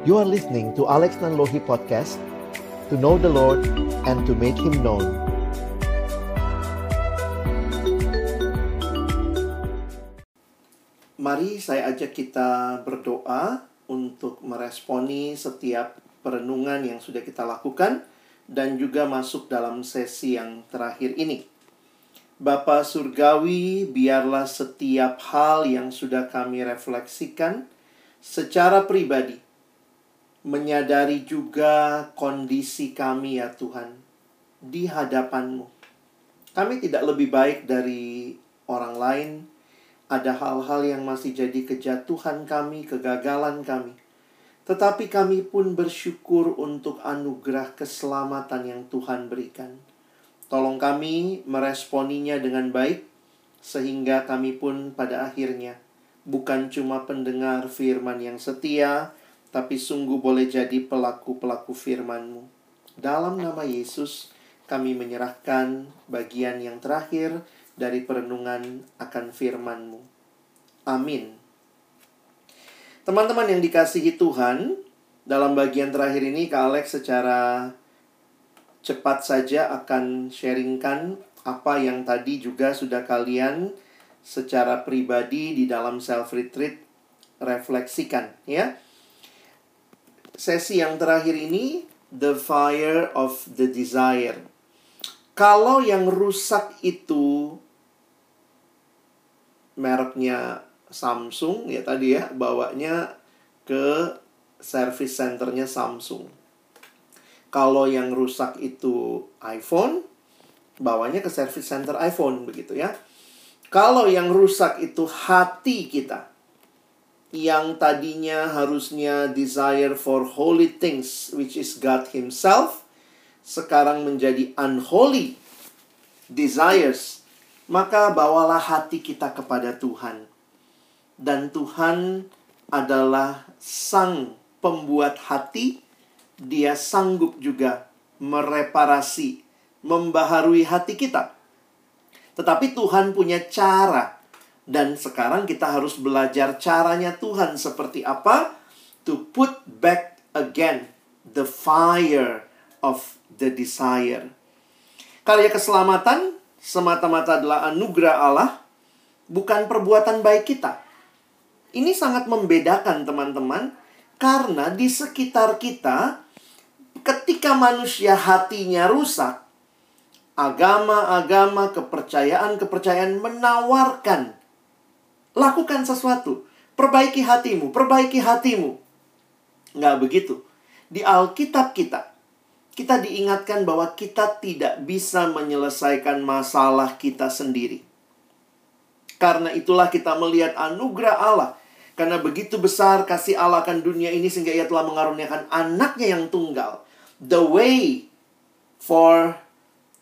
You are listening to Alex Nanlohi Podcast To know the Lord and to make Him known Mari saya ajak kita berdoa untuk meresponi setiap perenungan yang sudah kita lakukan dan juga masuk dalam sesi yang terakhir ini. Bapa Surgawi, biarlah setiap hal yang sudah kami refleksikan secara pribadi menyadari juga kondisi kami ya Tuhan di hadapan-Mu. Kami tidak lebih baik dari orang lain. Ada hal-hal yang masih jadi kejatuhan kami, kegagalan kami. Tetapi kami pun bersyukur untuk anugerah keselamatan yang Tuhan berikan. Tolong kami meresponinya dengan baik, sehingga kami pun pada akhirnya bukan cuma pendengar firman yang setia, tapi sungguh boleh jadi pelaku-pelaku firman-Mu. Dalam nama Yesus, kami menyerahkan bagian yang terakhir dari perenungan akan firman-Mu. Amin. Teman-teman yang dikasihi Tuhan, dalam bagian terakhir ini Kak Alex secara cepat saja akan sharingkan apa yang tadi juga sudah kalian secara pribadi di dalam self retreat refleksikan ya. Sesi yang terakhir ini the fire of the desire. Kalau yang rusak itu mereknya Samsung ya tadi ya bawanya ke service centernya Samsung. Kalau yang rusak itu iPhone, bawanya ke service center iPhone begitu ya. Kalau yang rusak itu hati kita, yang tadinya harusnya desire for holy things, which is God Himself, sekarang menjadi unholy desires, maka bawalah hati kita kepada Tuhan. Dan Tuhan adalah sang pembuat hati, dia sanggup juga mereparasi, membaharui hati kita. Tetapi Tuhan punya cara. Dan sekarang kita harus belajar caranya Tuhan seperti apa? To put back again the fire of the desire. Karya keselamatan semata-mata adalah anugerah Allah, bukan perbuatan baik kita. Ini sangat membedakan teman-teman karena di sekitar kita ketika manusia hatinya rusak, agama-agama, kepercayaan-kepercayaan menawarkan lakukan sesuatu, perbaiki hatimu, perbaiki hatimu. Nggak begitu. Di Alkitab kita, kita diingatkan bahwa kita tidak bisa menyelesaikan masalah kita sendiri. Karena itulah kita melihat anugerah Allah karena begitu besar kasih Allah akan dunia ini sehingga ia telah mengaruniakan anaknya yang tunggal. The way for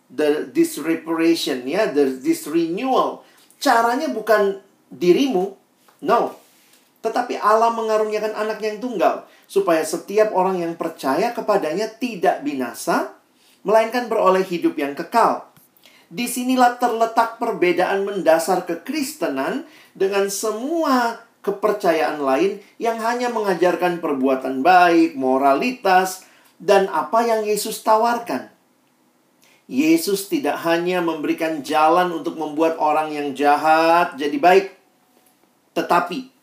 the this reparation ya, the, this renewal. Caranya bukan dirimu, no. Tetapi Allah mengaruniakan anak yang tunggal supaya setiap orang yang percaya kepadanya tidak binasa, melainkan beroleh hidup yang kekal. Di sinilah terletak perbedaan mendasar kekristenan dengan semua kepercayaan lain yang hanya mengajarkan perbuatan baik, moralitas, dan apa yang Yesus tawarkan. Yesus tidak hanya memberikan jalan untuk membuat orang yang jahat jadi baik, tetapi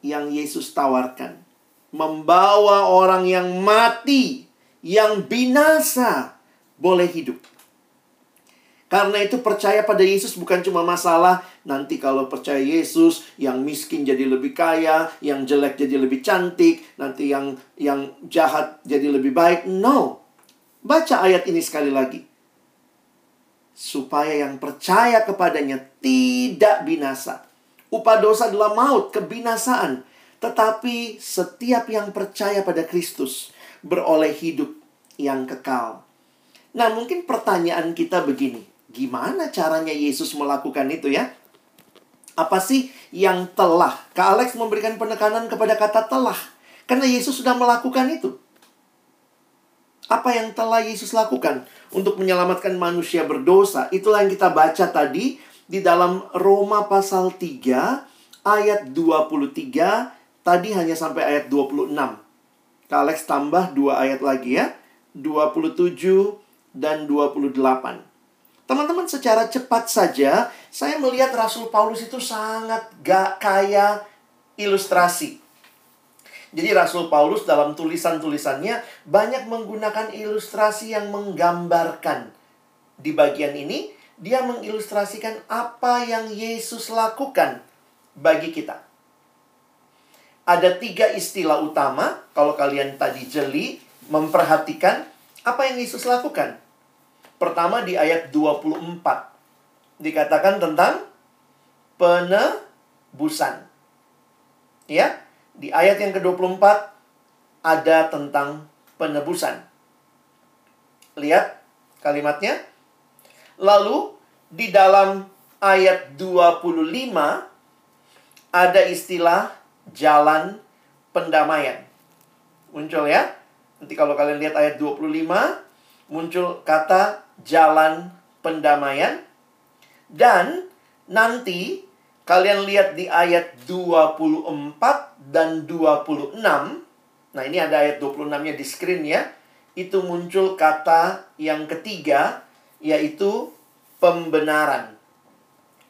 yang Yesus tawarkan membawa orang yang mati, yang binasa, boleh hidup. Karena itu percaya pada Yesus bukan cuma masalah nanti kalau percaya Yesus yang miskin jadi lebih kaya, yang jelek jadi lebih cantik, nanti yang yang jahat jadi lebih baik. No. Baca ayat ini sekali lagi. Supaya yang percaya kepadanya tidak binasa. Upah dosa adalah maut, kebinasaan. Tetapi setiap yang percaya pada Kristus beroleh hidup yang kekal. Nah, mungkin pertanyaan kita begini Gimana caranya Yesus melakukan itu ya? Apa sih yang telah? Kak Alex memberikan penekanan kepada kata telah. Karena Yesus sudah melakukan itu. Apa yang telah Yesus lakukan untuk menyelamatkan manusia berdosa? Itulah yang kita baca tadi di dalam Roma pasal 3 ayat 23 Tadi hanya sampai ayat 26. Kak Alex tambah dua ayat lagi ya. 27 dan 28. Teman-teman secara cepat saja saya melihat Rasul Paulus itu sangat gak kaya ilustrasi. Jadi Rasul Paulus dalam tulisan-tulisannya banyak menggunakan ilustrasi yang menggambarkan. Di bagian ini dia mengilustrasikan apa yang Yesus lakukan bagi kita. Ada tiga istilah utama kalau kalian tadi jeli memperhatikan apa yang Yesus lakukan. Pertama di ayat 24 dikatakan tentang penebusan. Ya, di ayat yang ke-24 ada tentang penebusan. Lihat kalimatnya. Lalu di dalam ayat 25 ada istilah jalan pendamaian. Muncul ya. Nanti kalau kalian lihat ayat 25 muncul kata jalan pendamaian dan nanti kalian lihat di ayat 24 dan 26. Nah, ini ada ayat 26-nya di screen ya. Itu muncul kata yang ketiga yaitu pembenaran.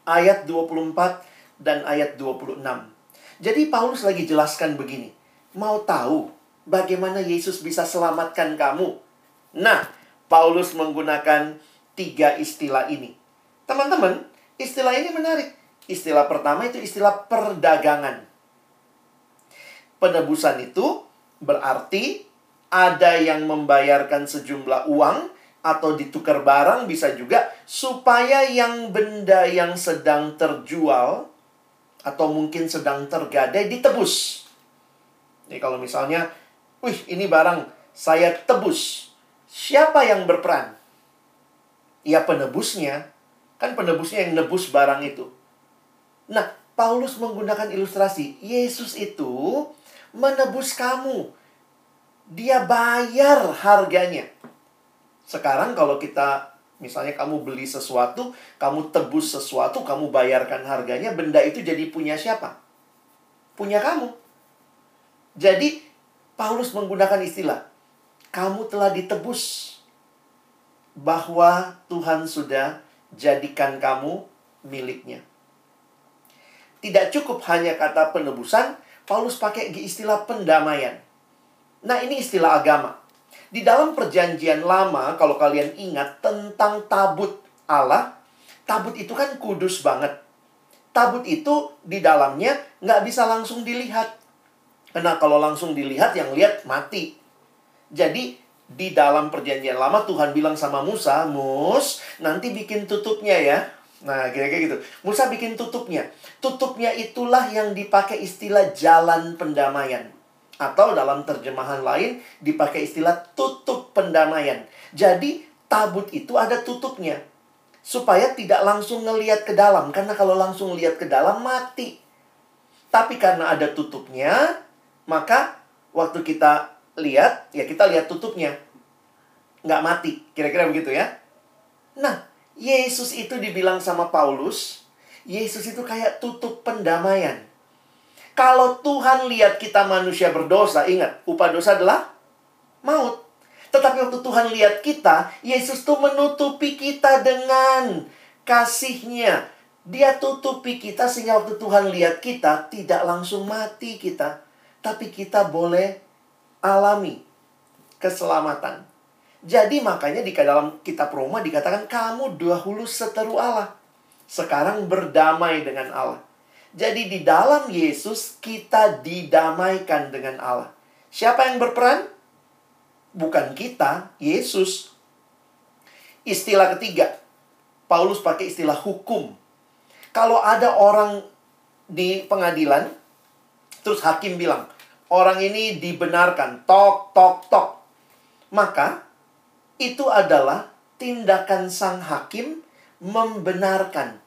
Ayat 24 dan ayat 26. Jadi Paulus lagi jelaskan begini. Mau tahu bagaimana Yesus bisa selamatkan kamu? Nah, Paulus menggunakan tiga istilah ini. Teman-teman, istilah ini menarik. Istilah pertama itu istilah perdagangan. Penebusan itu berarti ada yang membayarkan sejumlah uang atau ditukar barang bisa juga supaya yang benda yang sedang terjual atau mungkin sedang tergadai ditebus. Jadi kalau misalnya, wih ini barang saya tebus. Siapa yang berperan? Ya penebusnya. Kan penebusnya yang nebus barang itu. Nah, Paulus menggunakan ilustrasi. Yesus itu menebus kamu. Dia bayar harganya. Sekarang kalau kita misalnya kamu beli sesuatu, kamu tebus sesuatu, kamu bayarkan harganya, benda itu jadi punya siapa? Punya kamu. Jadi Paulus menggunakan istilah kamu telah ditebus bahwa Tuhan sudah jadikan kamu miliknya. Tidak cukup hanya kata penebusan, Paulus pakai istilah pendamaian. Nah, ini istilah agama. Di dalam perjanjian lama, kalau kalian ingat tentang tabut Allah, tabut itu kan kudus banget. Tabut itu di dalamnya nggak bisa langsung dilihat. Karena kalau langsung dilihat, yang lihat mati. Jadi, di dalam perjanjian lama Tuhan bilang sama Musa, Mus, nanti bikin tutupnya ya. Nah, kira-kira gitu. Musa bikin tutupnya. Tutupnya itulah yang dipakai istilah jalan pendamaian. Atau dalam terjemahan lain dipakai istilah tutup pendamaian. Jadi, tabut itu ada tutupnya. Supaya tidak langsung ngeliat ke dalam. Karena kalau langsung lihat ke dalam, mati. Tapi karena ada tutupnya, maka waktu kita lihat, ya kita lihat tutupnya. Nggak mati. Kira-kira begitu ya. Nah, Yesus itu dibilang sama Paulus, Yesus itu kayak tutup pendamaian. Kalau Tuhan lihat kita manusia berdosa, ingat, upah dosa adalah maut. Tetapi waktu Tuhan lihat kita, Yesus tuh menutupi kita dengan kasihnya. Dia tutupi kita sehingga waktu Tuhan lihat kita, tidak langsung mati kita. Tapi kita boleh alami keselamatan. Jadi makanya di dalam kitab Roma dikatakan kamu dahulu seteru Allah. Sekarang berdamai dengan Allah. Jadi di dalam Yesus kita didamaikan dengan Allah. Siapa yang berperan? Bukan kita, Yesus. Istilah ketiga, Paulus pakai istilah hukum. Kalau ada orang di pengadilan, terus hakim bilang, orang ini dibenarkan, tok, tok, tok. Maka itu adalah tindakan sang hakim membenarkan.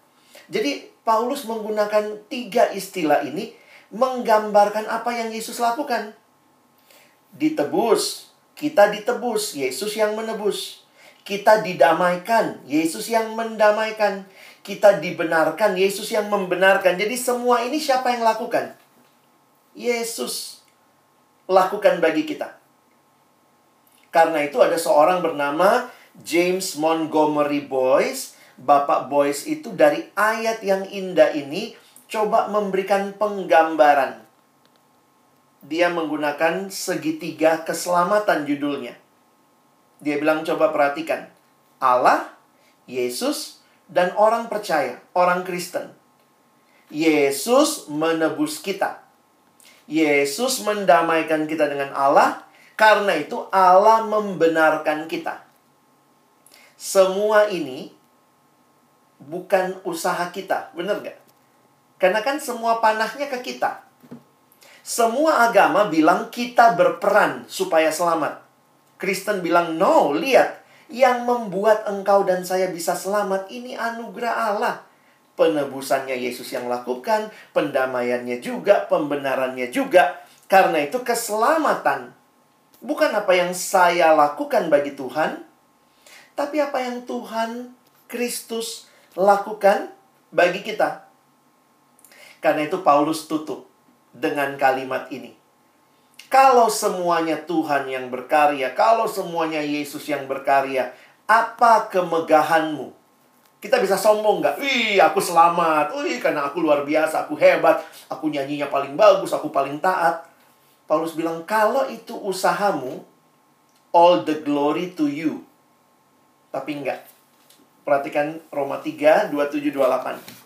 Jadi Paulus menggunakan tiga istilah ini menggambarkan apa yang Yesus lakukan. Ditebus, kita ditebus, Yesus yang menebus. Kita didamaikan, Yesus yang mendamaikan. Kita dibenarkan, Yesus yang membenarkan. Jadi semua ini siapa yang lakukan? Yesus lakukan bagi kita. Karena itu ada seorang bernama James Montgomery Boyce. Bapak Boyce itu dari ayat yang indah ini coba memberikan penggambaran. Dia menggunakan segitiga keselamatan judulnya. Dia bilang coba perhatikan. Allah, Yesus, dan orang percaya, orang Kristen. Yesus menebus kita. Yesus mendamaikan kita dengan Allah, karena itu Allah membenarkan kita. Semua ini bukan usaha kita, benar gak? Karena kan semua panahnya ke kita. Semua agama bilang kita berperan supaya selamat. Kristen bilang, no, lihat. Yang membuat engkau dan saya bisa selamat ini anugerah Allah. Penebusannya Yesus yang lakukan, pendamaiannya juga, pembenarannya juga. Karena itu keselamatan bukan apa yang saya lakukan bagi Tuhan, tapi apa yang Tuhan Kristus lakukan bagi kita. Karena itu Paulus tutup dengan kalimat ini. Kalau semuanya Tuhan yang berkarya, kalau semuanya Yesus yang berkarya, apa kemegahanmu? Kita bisa sombong nggak? Wih, aku selamat. Wih, karena aku luar biasa, aku hebat, aku nyanyinya paling bagus, aku paling taat. Paulus bilang, kalau itu usahamu, all the glory to you. Tapi enggak. Perhatikan Roma 3, 27, 28.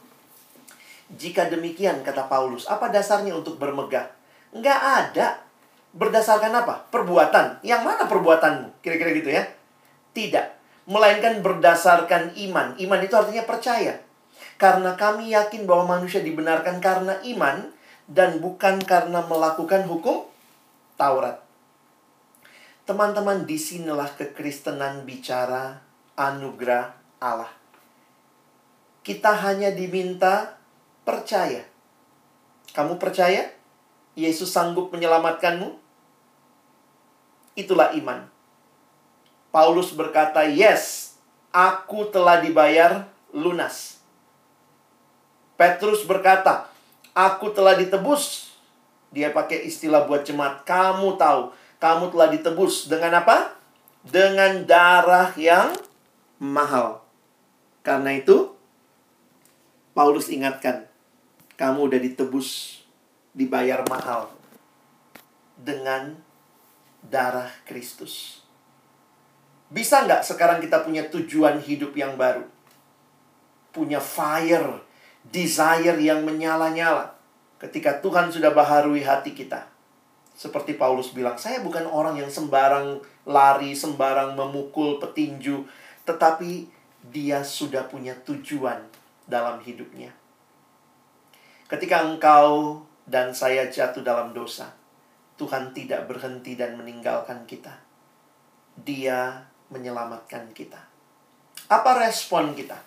Jika demikian, kata Paulus, apa dasarnya untuk bermegah? Enggak ada. Berdasarkan apa? Perbuatan. Yang mana perbuatanmu? Kira-kira gitu ya. Tidak. Melainkan berdasarkan iman. Iman itu artinya percaya. Karena kami yakin bahwa manusia dibenarkan karena iman, dan bukan karena melakukan hukum Taurat. Teman-teman, di sinilah kekristenan bicara anugerah Allah. Kita hanya diminta percaya. Kamu percaya? Yesus sanggup menyelamatkanmu? Itulah iman. Paulus berkata, "Yes, aku telah dibayar lunas." Petrus berkata, Aku telah ditebus. Dia pakai istilah buat jemaat. Kamu tahu, kamu telah ditebus dengan apa? Dengan darah yang mahal. Karena itu, Paulus ingatkan, kamu udah ditebus, dibayar mahal dengan darah Kristus. Bisa nggak sekarang kita punya tujuan hidup yang baru? Punya fire desire yang menyala-nyala ketika Tuhan sudah baharui hati kita. Seperti Paulus bilang, saya bukan orang yang sembarang lari, sembarang memukul petinju, tetapi dia sudah punya tujuan dalam hidupnya. Ketika engkau dan saya jatuh dalam dosa, Tuhan tidak berhenti dan meninggalkan kita. Dia menyelamatkan kita. Apa respon kita?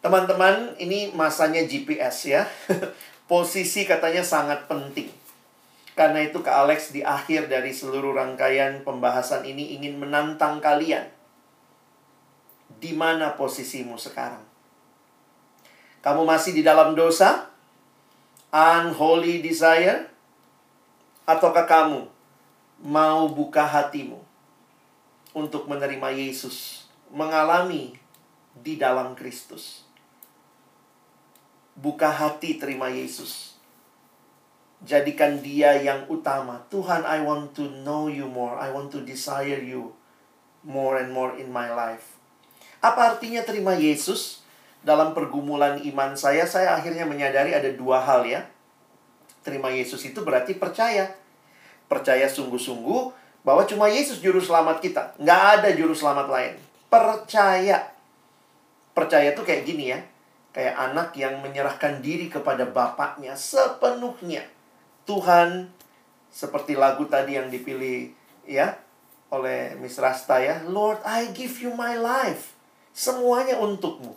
Teman-teman, ini masanya GPS ya. Posisi katanya sangat penting. Karena itu Kak Alex di akhir dari seluruh rangkaian pembahasan ini ingin menantang kalian. Di mana posisimu sekarang? Kamu masih di dalam dosa? Unholy desire? Ataukah kamu mau buka hatimu untuk menerima Yesus, mengalami di dalam Kristus? Buka hati terima Yesus. Jadikan dia yang utama. Tuhan, I want to know you more. I want to desire you more and more in my life. Apa artinya terima Yesus? Dalam pergumulan iman saya, saya akhirnya menyadari ada dua hal ya. Terima Yesus itu berarti percaya. Percaya sungguh-sungguh bahwa cuma Yesus juru selamat kita. Nggak ada juru selamat lain. Percaya. Percaya tuh kayak gini ya Kayak anak yang menyerahkan diri kepada bapaknya sepenuhnya. Tuhan, seperti lagu tadi yang dipilih ya oleh Miss Rasta ya. Lord, I give you my life. Semuanya untukmu.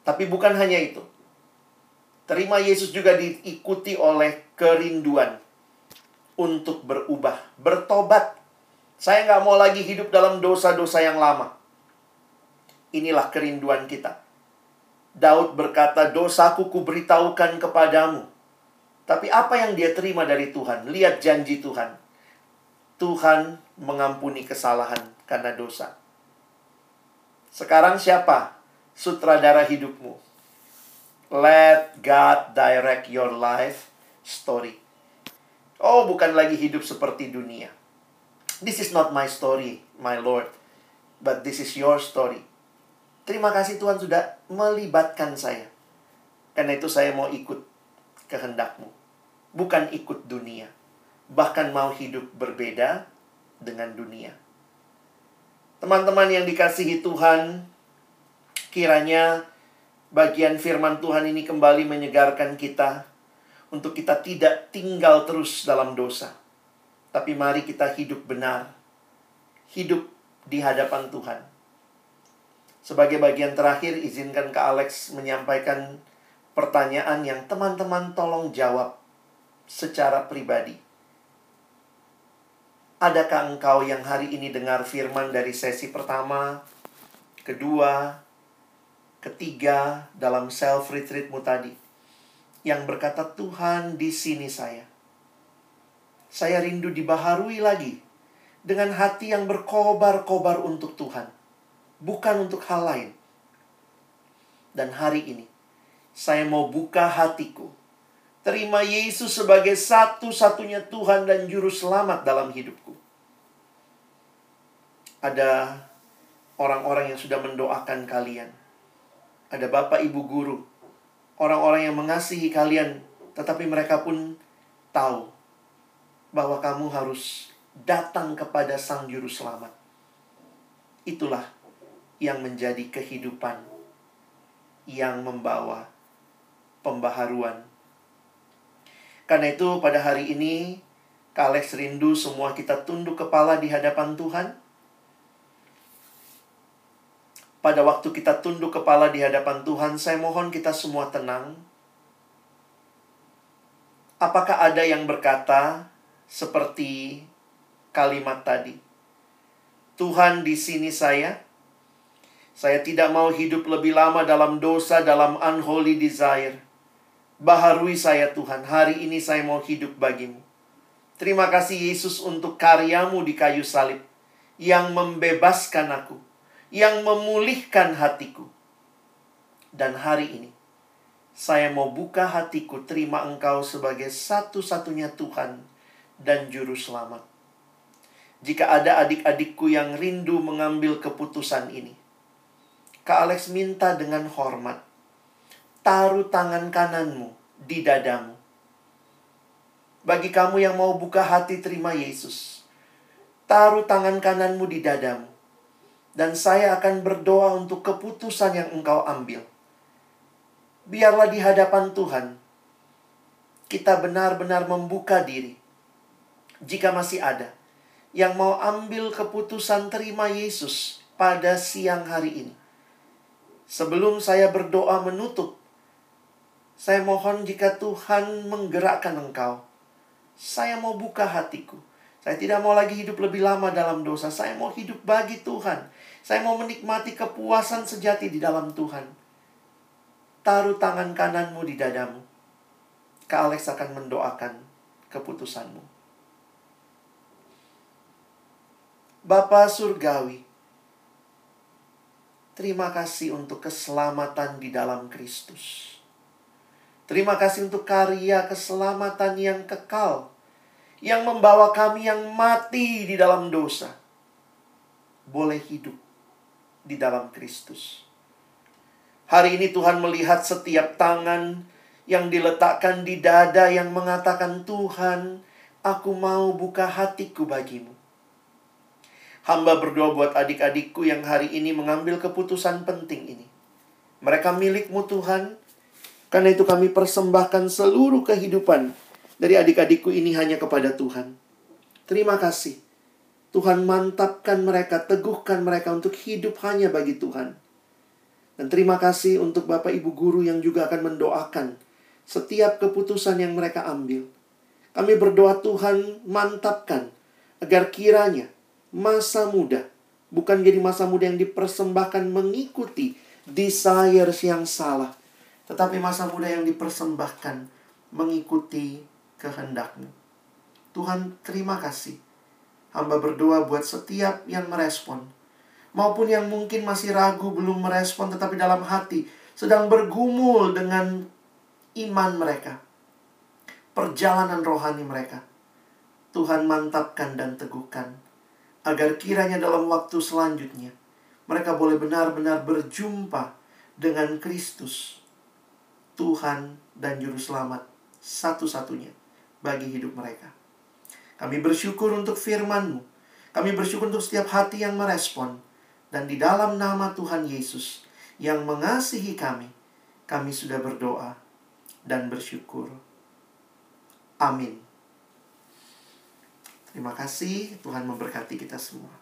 Tapi bukan hanya itu. Terima Yesus juga diikuti oleh kerinduan untuk berubah, bertobat. Saya nggak mau lagi hidup dalam dosa-dosa yang lama. Inilah kerinduan kita Daud berkata, dosaku kuberitahukan kepadamu. Tapi apa yang dia terima dari Tuhan? Lihat janji Tuhan. Tuhan mengampuni kesalahan karena dosa. Sekarang siapa sutradara hidupmu? Let God direct your life story. Oh, bukan lagi hidup seperti dunia. This is not my story, my Lord, but this is your story. Terima kasih Tuhan sudah melibatkan saya. Karena itu saya mau ikut kehendakmu. Bukan ikut dunia. Bahkan mau hidup berbeda dengan dunia. Teman-teman yang dikasihi Tuhan, kiranya bagian firman Tuhan ini kembali menyegarkan kita untuk kita tidak tinggal terus dalam dosa. Tapi mari kita hidup benar. Hidup di hadapan Tuhan. Sebagai bagian terakhir, izinkan ke Alex menyampaikan pertanyaan yang teman-teman tolong jawab secara pribadi. Adakah engkau yang hari ini dengar firman dari sesi pertama, kedua, ketiga dalam self retreatmu tadi yang berkata Tuhan di sini saya. Saya rindu dibaharui lagi dengan hati yang berkobar-kobar untuk Tuhan, bukan untuk hal lain. Dan hari ini saya mau buka hatiku. Terima Yesus sebagai satu-satunya Tuhan dan Juru Selamat dalam hidupku. Ada orang-orang yang sudah mendoakan kalian. Ada Bapak Ibu Guru. Orang-orang yang mengasihi kalian. Tetapi mereka pun tahu bahwa kamu harus datang kepada Sang Juru Selamat. Itulah yang menjadi kehidupan yang membawa pembaharuan. Karena itu pada hari ini Kalex rindu semua kita tunduk kepala di hadapan Tuhan. Pada waktu kita tunduk kepala di hadapan Tuhan, saya mohon kita semua tenang. Apakah ada yang berkata seperti kalimat tadi? Tuhan di sini saya. Saya tidak mau hidup lebih lama dalam dosa, dalam unholy desire. Baharui saya Tuhan, hari ini saya mau hidup bagimu. Terima kasih Yesus untuk karyamu di kayu salib yang membebaskan aku, yang memulihkan hatiku. Dan hari ini, saya mau buka hatiku terima engkau sebagai satu-satunya Tuhan dan Juru Selamat. Jika ada adik-adikku yang rindu mengambil keputusan ini, Kak Alex minta dengan hormat taruh tangan kananmu di dadamu. Bagi kamu yang mau buka hati terima Yesus, taruh tangan kananmu di dadamu. Dan saya akan berdoa untuk keputusan yang engkau ambil. Biarlah di hadapan Tuhan, kita benar-benar membuka diri. Jika masih ada yang mau ambil keputusan terima Yesus pada siang hari ini. Sebelum saya berdoa menutup saya mohon jika Tuhan menggerakkan engkau. Saya mau buka hatiku. Saya tidak mau lagi hidup lebih lama dalam dosa. Saya mau hidup bagi Tuhan. Saya mau menikmati kepuasan sejati di dalam Tuhan. Taruh tangan kananmu di dadamu. Kak Alex akan mendoakan keputusanmu. Bapa Surgawi, terima kasih untuk keselamatan di dalam Kristus. Terima kasih untuk karya keselamatan yang kekal, yang membawa kami yang mati di dalam dosa, boleh hidup di dalam Kristus. Hari ini Tuhan melihat setiap tangan yang diletakkan di dada yang mengatakan, "Tuhan, aku mau buka hatiku bagimu." Hamba berdoa buat adik-adikku yang hari ini mengambil keputusan penting ini. Mereka milikmu Tuhan, karena itu kami persembahkan seluruh kehidupan dari adik-adikku ini hanya kepada Tuhan. Terima kasih. Tuhan mantapkan mereka, teguhkan mereka untuk hidup hanya bagi Tuhan. Dan terima kasih untuk Bapak Ibu guru yang juga akan mendoakan setiap keputusan yang mereka ambil. Kami berdoa Tuhan mantapkan agar kiranya masa muda bukan jadi masa muda yang dipersembahkan mengikuti desires yang salah tetapi masa muda yang dipersembahkan mengikuti kehendakmu. Tuhan, terima kasih. Hamba berdoa buat setiap yang merespon. Maupun yang mungkin masih ragu belum merespon tetapi dalam hati sedang bergumul dengan iman mereka. Perjalanan rohani mereka. Tuhan mantapkan dan teguhkan. Agar kiranya dalam waktu selanjutnya mereka boleh benar-benar berjumpa dengan Kristus. Tuhan dan Juru Selamat satu-satunya bagi hidup mereka. Kami bersyukur untuk firman-Mu. Kami bersyukur untuk setiap hati yang merespon. Dan di dalam nama Tuhan Yesus yang mengasihi kami, kami sudah berdoa dan bersyukur. Amin. Terima kasih, Tuhan memberkati kita semua.